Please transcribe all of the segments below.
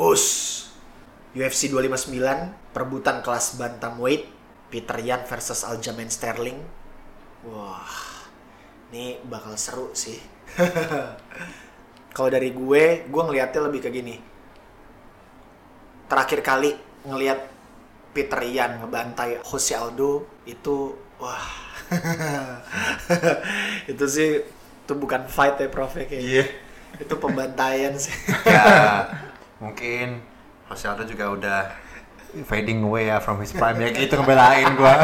Us UFC 259 perebutan kelas bantamweight Peter Yan versus Aljamain Sterling. Wah, ini bakal seru sih. Kalau dari gue, gue ngelihatnya lebih ke gini. Terakhir kali ngelihat Peter Yan ngebantai Jose Aldo itu wah. itu sih itu bukan fight ya Prof ya kayaknya. Iya. Itu pembantaian sih. ya mungkin Jose Aldo juga udah fading away ya from his prime. Ya gitu ngebelain gua.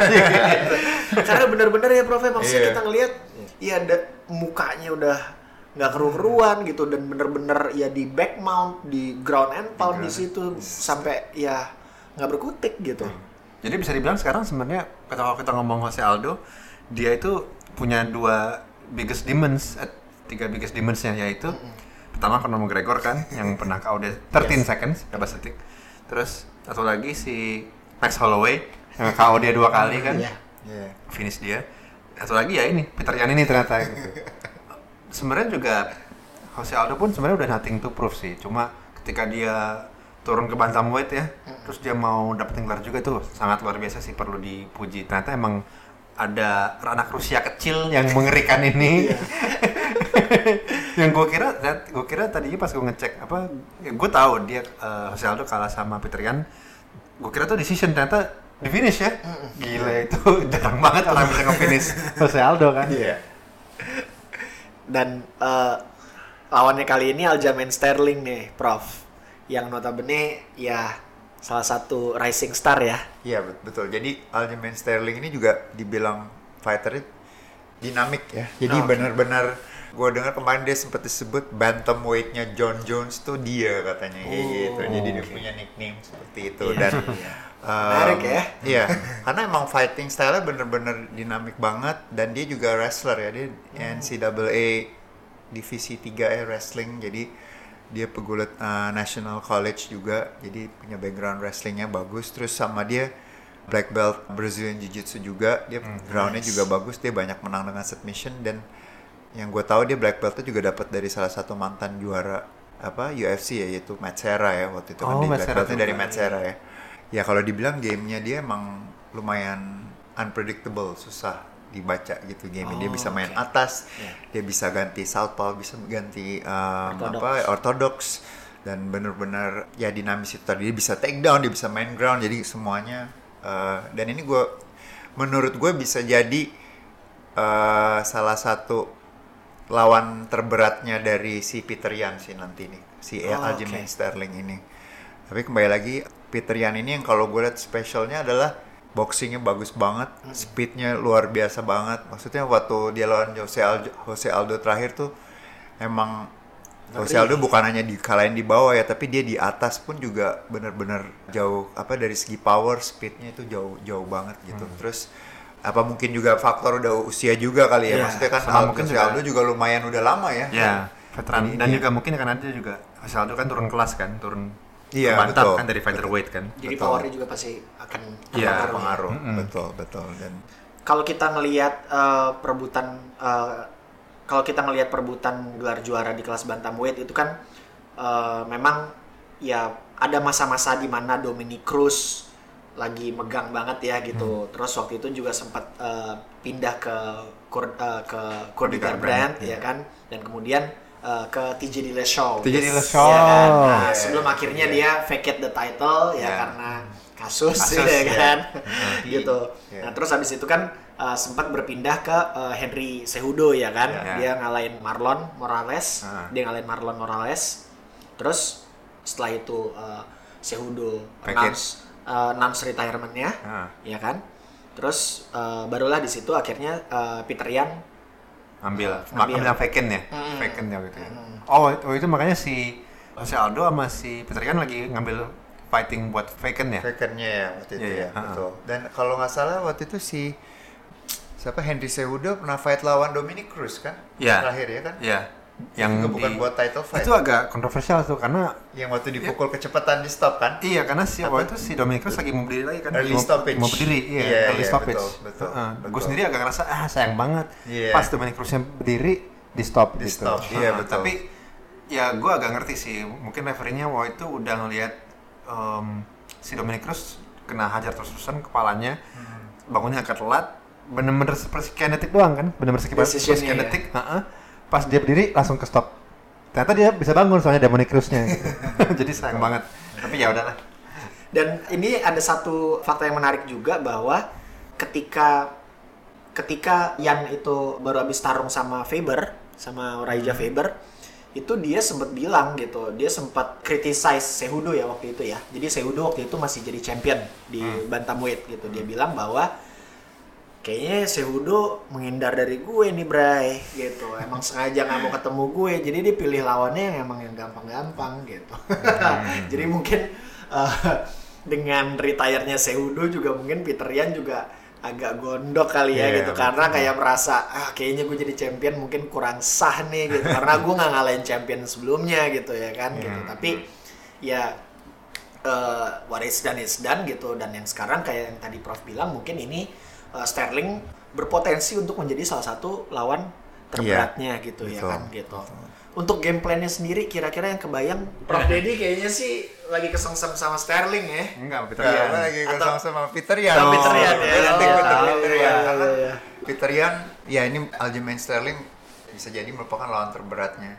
Karena bener-bener ya Prof, ya, maksudnya Iya. kita ngelihat ya ada mukanya udah nggak keru-keruan gitu dan bener-bener ya di back mount, di ground and pound di situ sampai ya nggak berkutik gitu. jadi bisa dibilang sekarang sebenarnya kalau kita ngomong Jose Aldo dia itu punya dua biggest demons eh, tiga biggest demonsnya yaitu pertama Conor McGregor kan yang pernah KO dia 13 seconds. 13 detik terus satu lagi si Max Holloway yang KO dia dua kali kan. Iya. Iya. finish dia. Satu lagi ya ini Peter Yan ini ternyata. Gitu sebenarnya juga Jose Aldo pun sebenarnya udah nothing to prove sih. Cuma ketika dia turun ke bantamweight ya terus dia mau dapetin gelar juga tuh sangat luar biasa sih perlu dipuji. Ternyata emang ada anak Rusia kecil yang mengerikan ini. Yang gue kira gue kira tadinya pas gue ngecek apa ya gue tahu dia eh, Jose Aldo kalah sama Peter Yan. Gue kira tuh decision ternyata di finish ya. Gila itu jarang banget orang bisa nge-finish. Jose Aldo kan. Iya. Dan eh, lawannya kali ini Aljamain Sterling nih, Prof. Yang notabene ya salah satu rising star ya. Iya bet- betul. Jadi Aljamain Sterling ini juga dibilang fighter dinamik ya. Jadi Oke. benar-benar gue dengar kemarin dia sempat disebut bantamweightnya John Jones tuh dia katanya kayak Oh, gitu. Jadi dia oke. punya nickname seperti itu Iya, dan um, Menarik ya. Iya, karena emang fighting style-nya bener-bener dinamik banget dan dia juga wrestler ya. Dia NCAA divisi 3 ya wrestling. Jadi dia pegulat uh, National College juga. Jadi punya background wrestlingnya bagus. Terus sama dia black belt Brazilian Jiu-Jitsu juga. Dia groundnya nice. juga bagus. Dia banyak menang dengan submission dan yang gue tahu dia black beltnya juga dapat dari salah satu mantan juara apa UFC ya yaitu Matt Serra ya waktu itu kan Oh, dia Matt black Serra beltnya dari Matt Serra ya ya kalau dibilang gamenya dia emang lumayan unpredictable susah dibaca gitu game dia Oh, bisa main oke. atas Iya. dia bisa ganti southpaw bisa ganti um, Orthodox. apa orthodox dan bener-bener ya dinamis itu tadi dia bisa take down dia bisa main ground jadi semuanya uh, dan ini gue menurut gue bisa jadi uh, salah satu lawan terberatnya dari si Peter Yan sih nanti nih si Oh, Aljamain oke. Sterling ini tapi kembali lagi Peter Yan ini yang kalau gue lihat spesialnya adalah boxingnya bagus banget Hmm. speednya luar biasa banget. Maksudnya waktu dia lawan Jose Aldo, Jose Aldo terakhir tuh emang Jose Aldo bukan hanya dikalahin di bawah ya tapi dia di atas pun juga bener-bener jauh apa dari segi power speednya itu jauh jauh banget gitu. Hmm. terus apa mungkin juga faktor udah usia juga kali ya. Iya, maksudnya kan sama mungkin Jose Aldo juga lumayan udah lama ya. Ya veteran. Jadi dan dia- juga mungkin karena dia juga Jose Aldo kan turun kelas kan turun Iya, mantap betul. kan dari featherweight kan Jadi Betul. powernya juga pasti akan Iya. berpengaruh. pengaruh Mm-mm. betul betul dan Kalau kita ngelihat eh, perebutan eh, kalau kita ngelihat perebutan gelar juara di kelas bantamweight itu kan eh, memang ya ada masa-masa di mana Dominic Cruz lagi megang banget ya gitu. Terus waktu itu juga sempat eh, pindah ke Kur, eh, ke Cody Garbrandt Garbrandt, ya kan dan kemudian eh, ke TJ Dillashaw. TJ Yes, Dillashaw. ya kan? Nah, Iya, sebelum akhirnya Iya. dia vacate the title ya karena kasus, Kasus, ya kan. Iya. gitu. Iya. Nah, terus habis itu kan uh, sempat berpindah ke uh, Henry Cejudo ya kan. Iya. Dia ngalahin Marlon Morales, Ah. dia ngalahin Marlon Morales. Terus setelah itu uh, Cejudo announce uh, announce retirement-nya, Ah. ya kan. Terus uh, barulah di situ akhirnya uh, Peter Yan ambil Ambil. yang vacant ya Mm. vacant ya gitu ya Mm. oh itu, oh, itu makanya si Jose Aldo sama si Peter Yan lagi ngambil fighting buat vacant ya Fakernya ya waktu itu Iya, iya. ya, betul. Dan kalau nggak salah waktu itu si siapa Henry Cejudo pernah fight lawan Dominic Cruz kan? Iya. Terakhir ya kan? Iya. Yang Juga bukan di- buat title fight. itu agak kontroversial tuh karena Yang waktu dipukul kecepatan di stop kan? iya karena si waktu itu si Dominic Cruz lagi mau berdiri lagi kan Early mau, stoppage. mau berdiri iya, Iya, early iya, stoppage betul, betul, Heeh. betul. gue sendiri agak ngerasa ah sayang banget Iya. pas Dominic Cruznya berdiri di stop Di gitu stop, iya, Heeh, betul. tapi ya gue agak ngerti sih mungkin referee-nya waktu itu udah ngelihat em, si Dominic Cruz kena hajar terus-terusan kepalanya bangunnya agak telat bener-bener seperti kinetik doang kan bener-bener seperti ya. kinetik heeh. Pas dia berdiri langsung ke stop ternyata dia bisa bangun soalnya Dominic Cruz-nya gitu. jadi sayang banget tapi ya udahlah Dan ini ada satu fakta yang menarik juga bahwa ketika ketika Yan itu baru habis tarung sama Faber, sama Raja Faber, itu dia sempat bilang gitu, dia sempat criticize Cejudo ya waktu itu ya. Jadi Cejudo waktu itu masih jadi champion di bantamweight gitu. Dia bilang bahwa kayaknya Cejudo menghindar dari gue nih Bray gitu. Emang sengaja nggak mau ketemu gue. Jadi dia pilih lawannya yang emang yang gampang-gampang gitu. jadi mungkin eh, dengan retire-nya Cejudo juga mungkin Peter Yan juga agak gondok kali ya Iya, gitu betul. karena kayak merasa ah kayaknya gue jadi champion mungkin kurang sah nih gitu karena gue nggak ngalahin champion sebelumnya gitu ya kan gitu tapi ya eh, what is done is done gitu dan yang sekarang kayak yang tadi Prof bilang mungkin ini eh, Sterling berpotensi untuk menjadi salah satu lawan terberatnya gitu ya betul. kan gitu untuk game plan-nya sendiri kira-kira yang kebayang Prof Dedi kayaknya sih lagi kesengsem sama Sterling ya enggak Peter Ya, Yan. lagi Atau- kosong sama Peter Yan. Sama Peter Yan ya. Peter Yan, Oh, Peter tahu, Peter iya, Yan. iya, Karena iya. Peter Yan, ya ini Aljamain Sterling bisa jadi merupakan lawan terberatnya.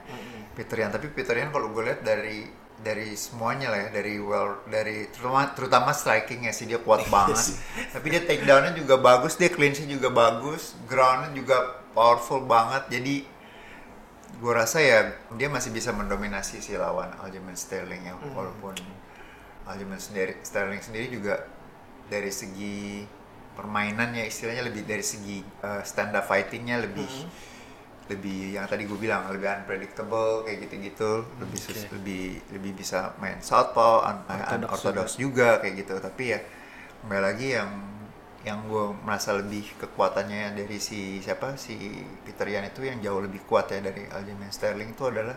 Peter Yan, tapi Peter Yan kalau gue lihat dari dari semuanya lah ya, dari well dari terutama terutama strikingnya sih dia kuat banget. tapi dia takedownnya juga bagus, dia clinchnya juga bagus, groundnya juga powerful banget. Jadi gue rasa ya dia masih bisa mendominasi si lawan Aljamain Sterling ya walaupun Aljamain sendiri Sterling sendiri juga dari segi permainan ya istilahnya lebih dari segi uh, stand up fightingnya lebih lebih yang tadi gue bilang lebih unpredictable kayak gitu-gitu. Lebih sus- lebih lebih bisa main southpaw un- Orthodox orthodox juga. kayak gitu. Tapi ya kembali lagi yang yang gue merasa lebih kekuatannya dari si siapa si Peter Yan itu yang jauh lebih kuat ya dari Aljamain Sterling itu adalah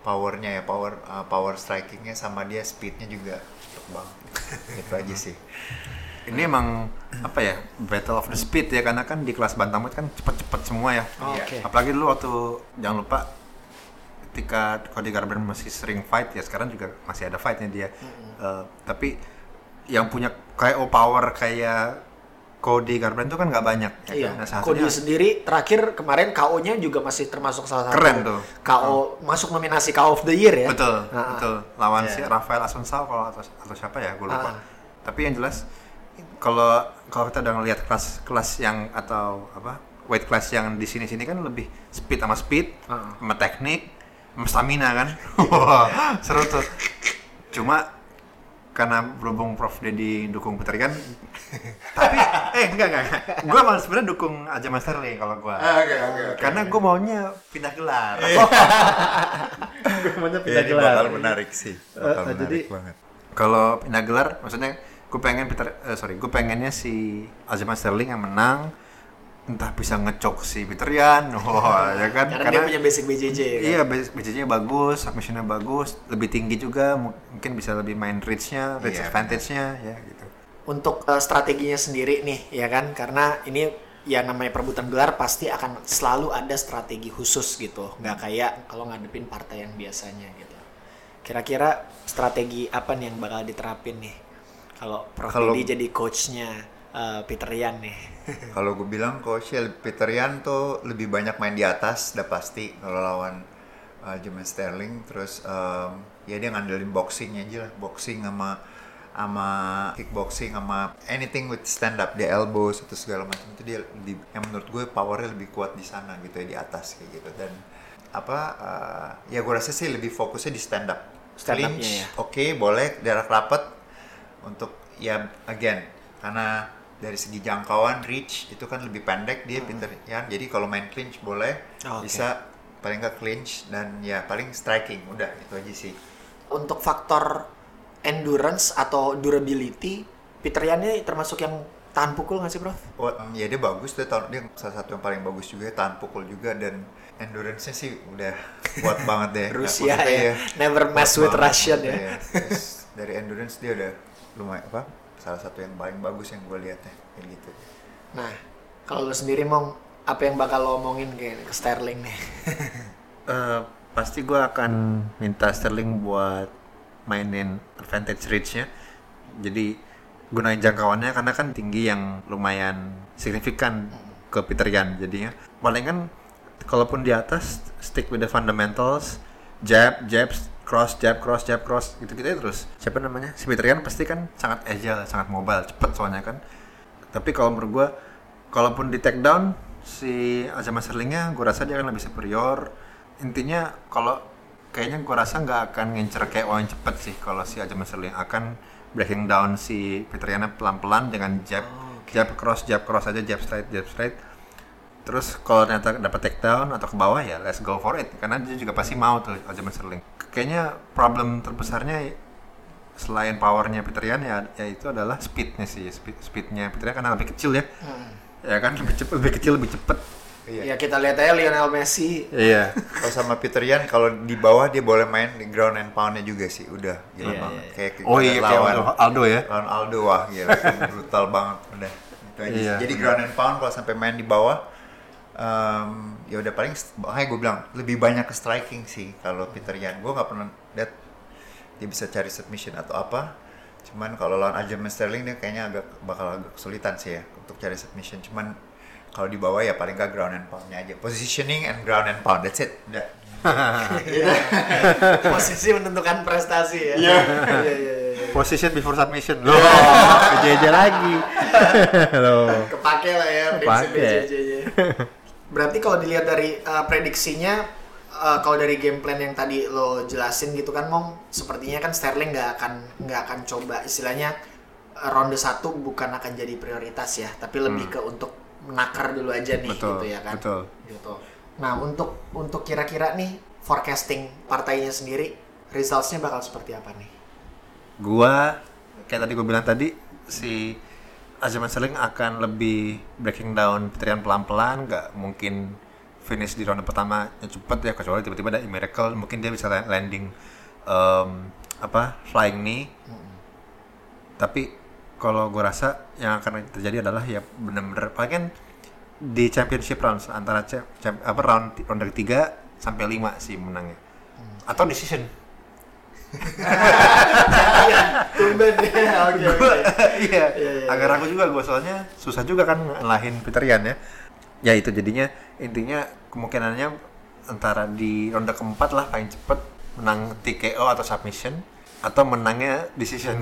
powernya ya power uh, power strikingnya sama dia speednya juga. Banget itu aja sih ini emang apa ya battle of the speed ya karena kan di kelas bantamweight kan cepet-cepet semua ya Oh, Iya. Oke. apalagi dulu waktu jangan lupa ketika Cody Garbrandt masih sering fight ya sekarang juga masih ada fightnya dia Eh, tapi yang punya kayak oh, power kayak Cody Garbrandt itu kan nggak banyak ya Iya, kan? Nah, Cody sendiri terakhir kemarin KO-nya juga masih termasuk salah satu Keren tuh. KO masuk nominasi KO of the Year ya. betul Ah, ah. betul lawan Iya. si Rafael Asunsao kalau atau, atau siapa ya gue lupa Ah. tapi yang jelas kalau kalau kita udah ngelihat kelas kelas yang atau apa weight class yang di sini sini kan lebih speed sama speed Ah. sama teknik sama stamina kan? Wah seru tuh. Cuma karena berhubung Prof Dedi dukung Peter kan tapi eh enggak enggak, enggak. gue malah sebenarnya dukung aja Mas Sterling kalau gue Ah, oke, oke, oke. karena gue maunya pindah gelar. Gue maunya Ya, ini bakal menarik sih. Bakal Eh, menarik jadi- banget. Kalau pindah gelar maksudnya gue pengen Peter eh, sorry gue pengennya si Aljamain Sterling yang menang entah bisa ngecok si Peter Yan wah ya kan Karena, dia punya basic BJJ ya kan? iya BCJ bagus submissionnya bagus lebih tinggi juga mu- mungkin bisa lebih main reach-nya reach Iya, advantage-nya ya gitu Untuk eh, strateginya sendiri nih ya kan karena ini ya namanya perebutan gelar pasti akan selalu ada strategi khusus gitu. nggak kayak kalau ngadepin partai yang biasanya gitu. Kira-kira strategi apa nih yang bakal diterapin nih? Kalau Prof Kalau- Didi jadi coachnya eh, Peter Yan nih. Kalau gue bilang coachnya Peter Yan tuh lebih banyak main di atas, udah pasti kalau lawan uh, Sterling. Terus um, ya dia ngandelin boxingnya aja lah, boxing sama sama kickboxing sama anything with stand up, dia elbows atau segala macam itu dia lebih, yang menurut gue powernya lebih kuat di sana gitu ya di atas kayak gitu dan apa uh, ya gue rasa sih lebih fokusnya di stand up. Stand up-nya Clinch, ya. oke boleh jarak rapat untuk ya again karena dari segi jangkauan reach itu kan lebih pendek dia Peter Yan jadi kalau main clinch boleh Oh, oke. bisa paling nggak clinch dan ya paling striking udah itu aja sih Untuk faktor endurance atau durability, Peter Yan ini termasuk yang tahan pukul nggak sih, Prof? oh, ya dia bagus dia tahun dia salah satu yang paling bagus juga tahan pukul juga dan endurance-nya sih udah kuat banget deh Rusia Maksudnya ya. Never kuat mess with banget. Russian ya. Iya. Terus dari endurance dia udah lumayan apa salah satu yang paling bagus yang gue lihat ya kayak gitu Nah, kalau lu sendiri mau apa yang bakal lo omongin kayak ke Sterling nih? Eh, pasti gue akan minta Sterling buat mainin advantage reach-nya. Jadi gunain jangkauannya karena kan tinggi yang lumayan signifikan ke Peter Yan jadinya. Palingan kalaupun di atas stick with the fundamentals, jab, jab, cross, jab, cross, jab, cross gitu-gitu aja terus. Siapa namanya? Si Peter Yan pasti kan sangat agile, sangat mobile, cepet soalnya kan. Tapi kalau menurut gue, kalaupun di take down si Aljamain Sterlingnya, gue rasa dia akan lebih superior. Intinya kalau kayaknya gue rasa nggak akan ngincer kayak yang cepet sih kalau si Aljamain Sterling akan breaking down si Peter Yan pelan-pelan dengan jab, jab cross, jab cross aja, jab straight, jab straight. Terus kalau ternyata dapat take down atau ke bawah ya let's go for it karena dia juga pasti mau tuh Aljamain Sterling. Kayaknya problem terbesarnya selain powernya Peter Yan ya yaitu adalah speednya sih speed speednya Peter Yan karena lebih kecil ya ya kan lebih cepet lebih kecil lebih cepet Iya. Ya kita lihat aja Lionel Messi. iya Kalau sama Peter Yan kalau di bawah dia boleh main di ground and poundnya juga sih. Udah gila Iya, banget. iya. Kayak oh iya kayak lawan Aldo, Aldo ya lawan Aldo wah gila brutal banget udah. Itu aja sih. Iya. Jadi ground and pound kalau sampai main di bawah em, ya udah paling makanya gue bilang lebih banyak ke striking sih kalau Peter Yan. Gue nggak pernah lihat dia bisa cari submission atau apa. Cuman kalau lawan Aljamain Sterling dia kayaknya agak bakal agak kesulitan sih ya untuk cari submission. Cuman kalau di bawah ya paling nggak ground and poundnya aja. Positioning and ground and pound. That's it. Udah. Posisi menentukan prestasi ya. Iya. Iya iya iya. position before submission loh JJ lagi loh Kepake lah ya prinsip Kepake. Berarti kalau dilihat dari uh, prediksinya uh, kalau dari game plan yang tadi lo jelasin gitu kan Mong, sepertinya kan Sterling nggak akan nggak akan coba istilahnya uh, ronde satu bukan akan jadi prioritas ya, tapi lebih ke untuk menakar dulu aja nih Hmm. Betul, gitu ya kan. betul. Gitu. Nah, untuk untuk kira-kira nih forecasting partainya sendiri resultsnya bakal seperti apa nih? gua kayak tadi gue bilang tadi si Azaman Sterling akan lebih breaking down Peter Yan pelan-pelan nggak mungkin finish di ronde pertama yang cepet ya kecuali tiba-tiba ada miracle mungkin dia bisa la- landing em, apa flying knee. Tapi kalau gue rasa yang akan terjadi adalah ya bener-bener paling kan di championship rounds antara cha- champ- apa round ronde ketiga sampai lima sih menangnya. Atau decision Iya, tumben ya. Oke oke. iya, Iya, iya, agak ragu juga gue soalnya susah juga kan ngalahin Peter Yan ya. Ya itu jadinya intinya kemungkinannya antara di ronde keempat lah paling cepet menang TKO atau submission atau menangnya decision.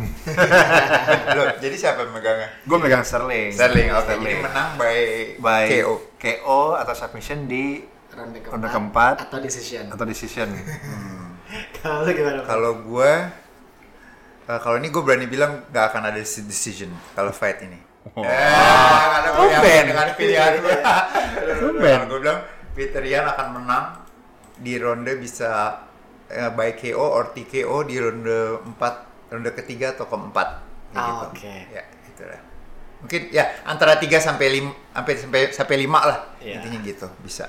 Loh, jadi siapa yang megangnya? gue megang Sterling. Sterling, oke. Sterling. Jadi menang by, by KO. KO atau submission di Ronde keempat, ronde keempat atau decision. atau decision. Kalau gimana? Gue, eh, kalau ini gue berani bilang nggak akan ada deci- decision kalau fight ini. Oh. Eh, ada pilihan dengan pilihan gue. Gue bilang Peter Yan akan menang di ronde bisa eh, by KO or TKO di ronde 4, ronde ketiga atau keempat. Kayak Ah, gitu. oke. Ya, gitu lah. Mungkin ya antara 3 sampai 5 sampai sampai sampai 5 lah. Iya. Intinya gitu, bisa.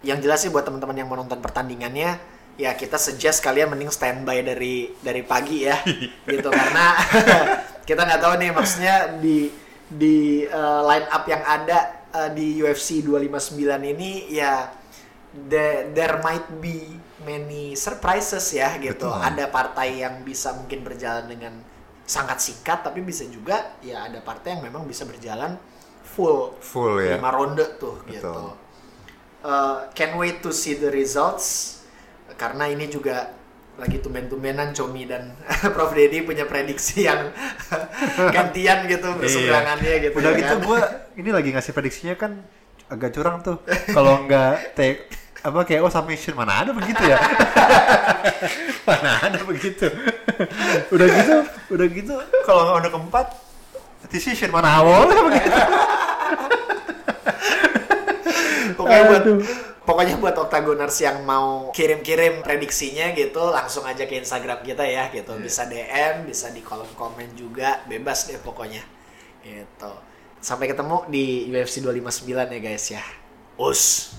Yang jelas sih buat teman-teman yang mau nonton pertandingannya, ya kita suggest kalian mending standby dari dari pagi ya, gitu karena kita nggak tahu nih maksudnya di di uh, line up yang ada uh, di UFC 259 ini ya the- there might be many surprises ya gitu. Betul. Ada partai yang bisa mungkin berjalan dengan sangat singkat tapi bisa juga ya ada partai yang memang bisa berjalan full Full ya. lima ronde tuh Betul. gitu. Uh, can't wait to see the results karena ini juga lagi tumben-tumbenan Comi dan Prof Dedi punya prediksi yang gantian gitu berseberangannya gitu. Udah ya gitu kan? gue ini lagi ngasih prediksinya kan agak curang tuh. Kalau nggak take apa KO submission mana ada begitu ya? mana ada begitu? udah gitu, udah gitu kalau ronde keempat decision mana boleh begitu? Pokoknya buat. Pokoknya buat Octagoners yang mau kirim-kirim prediksinya gitu langsung aja ke Instagram kita ya gitu. Bisa DM, bisa di kolom komen juga, bebas deh pokoknya. Gitu. Sampai ketemu di UFC 259 ya guys ya. Us.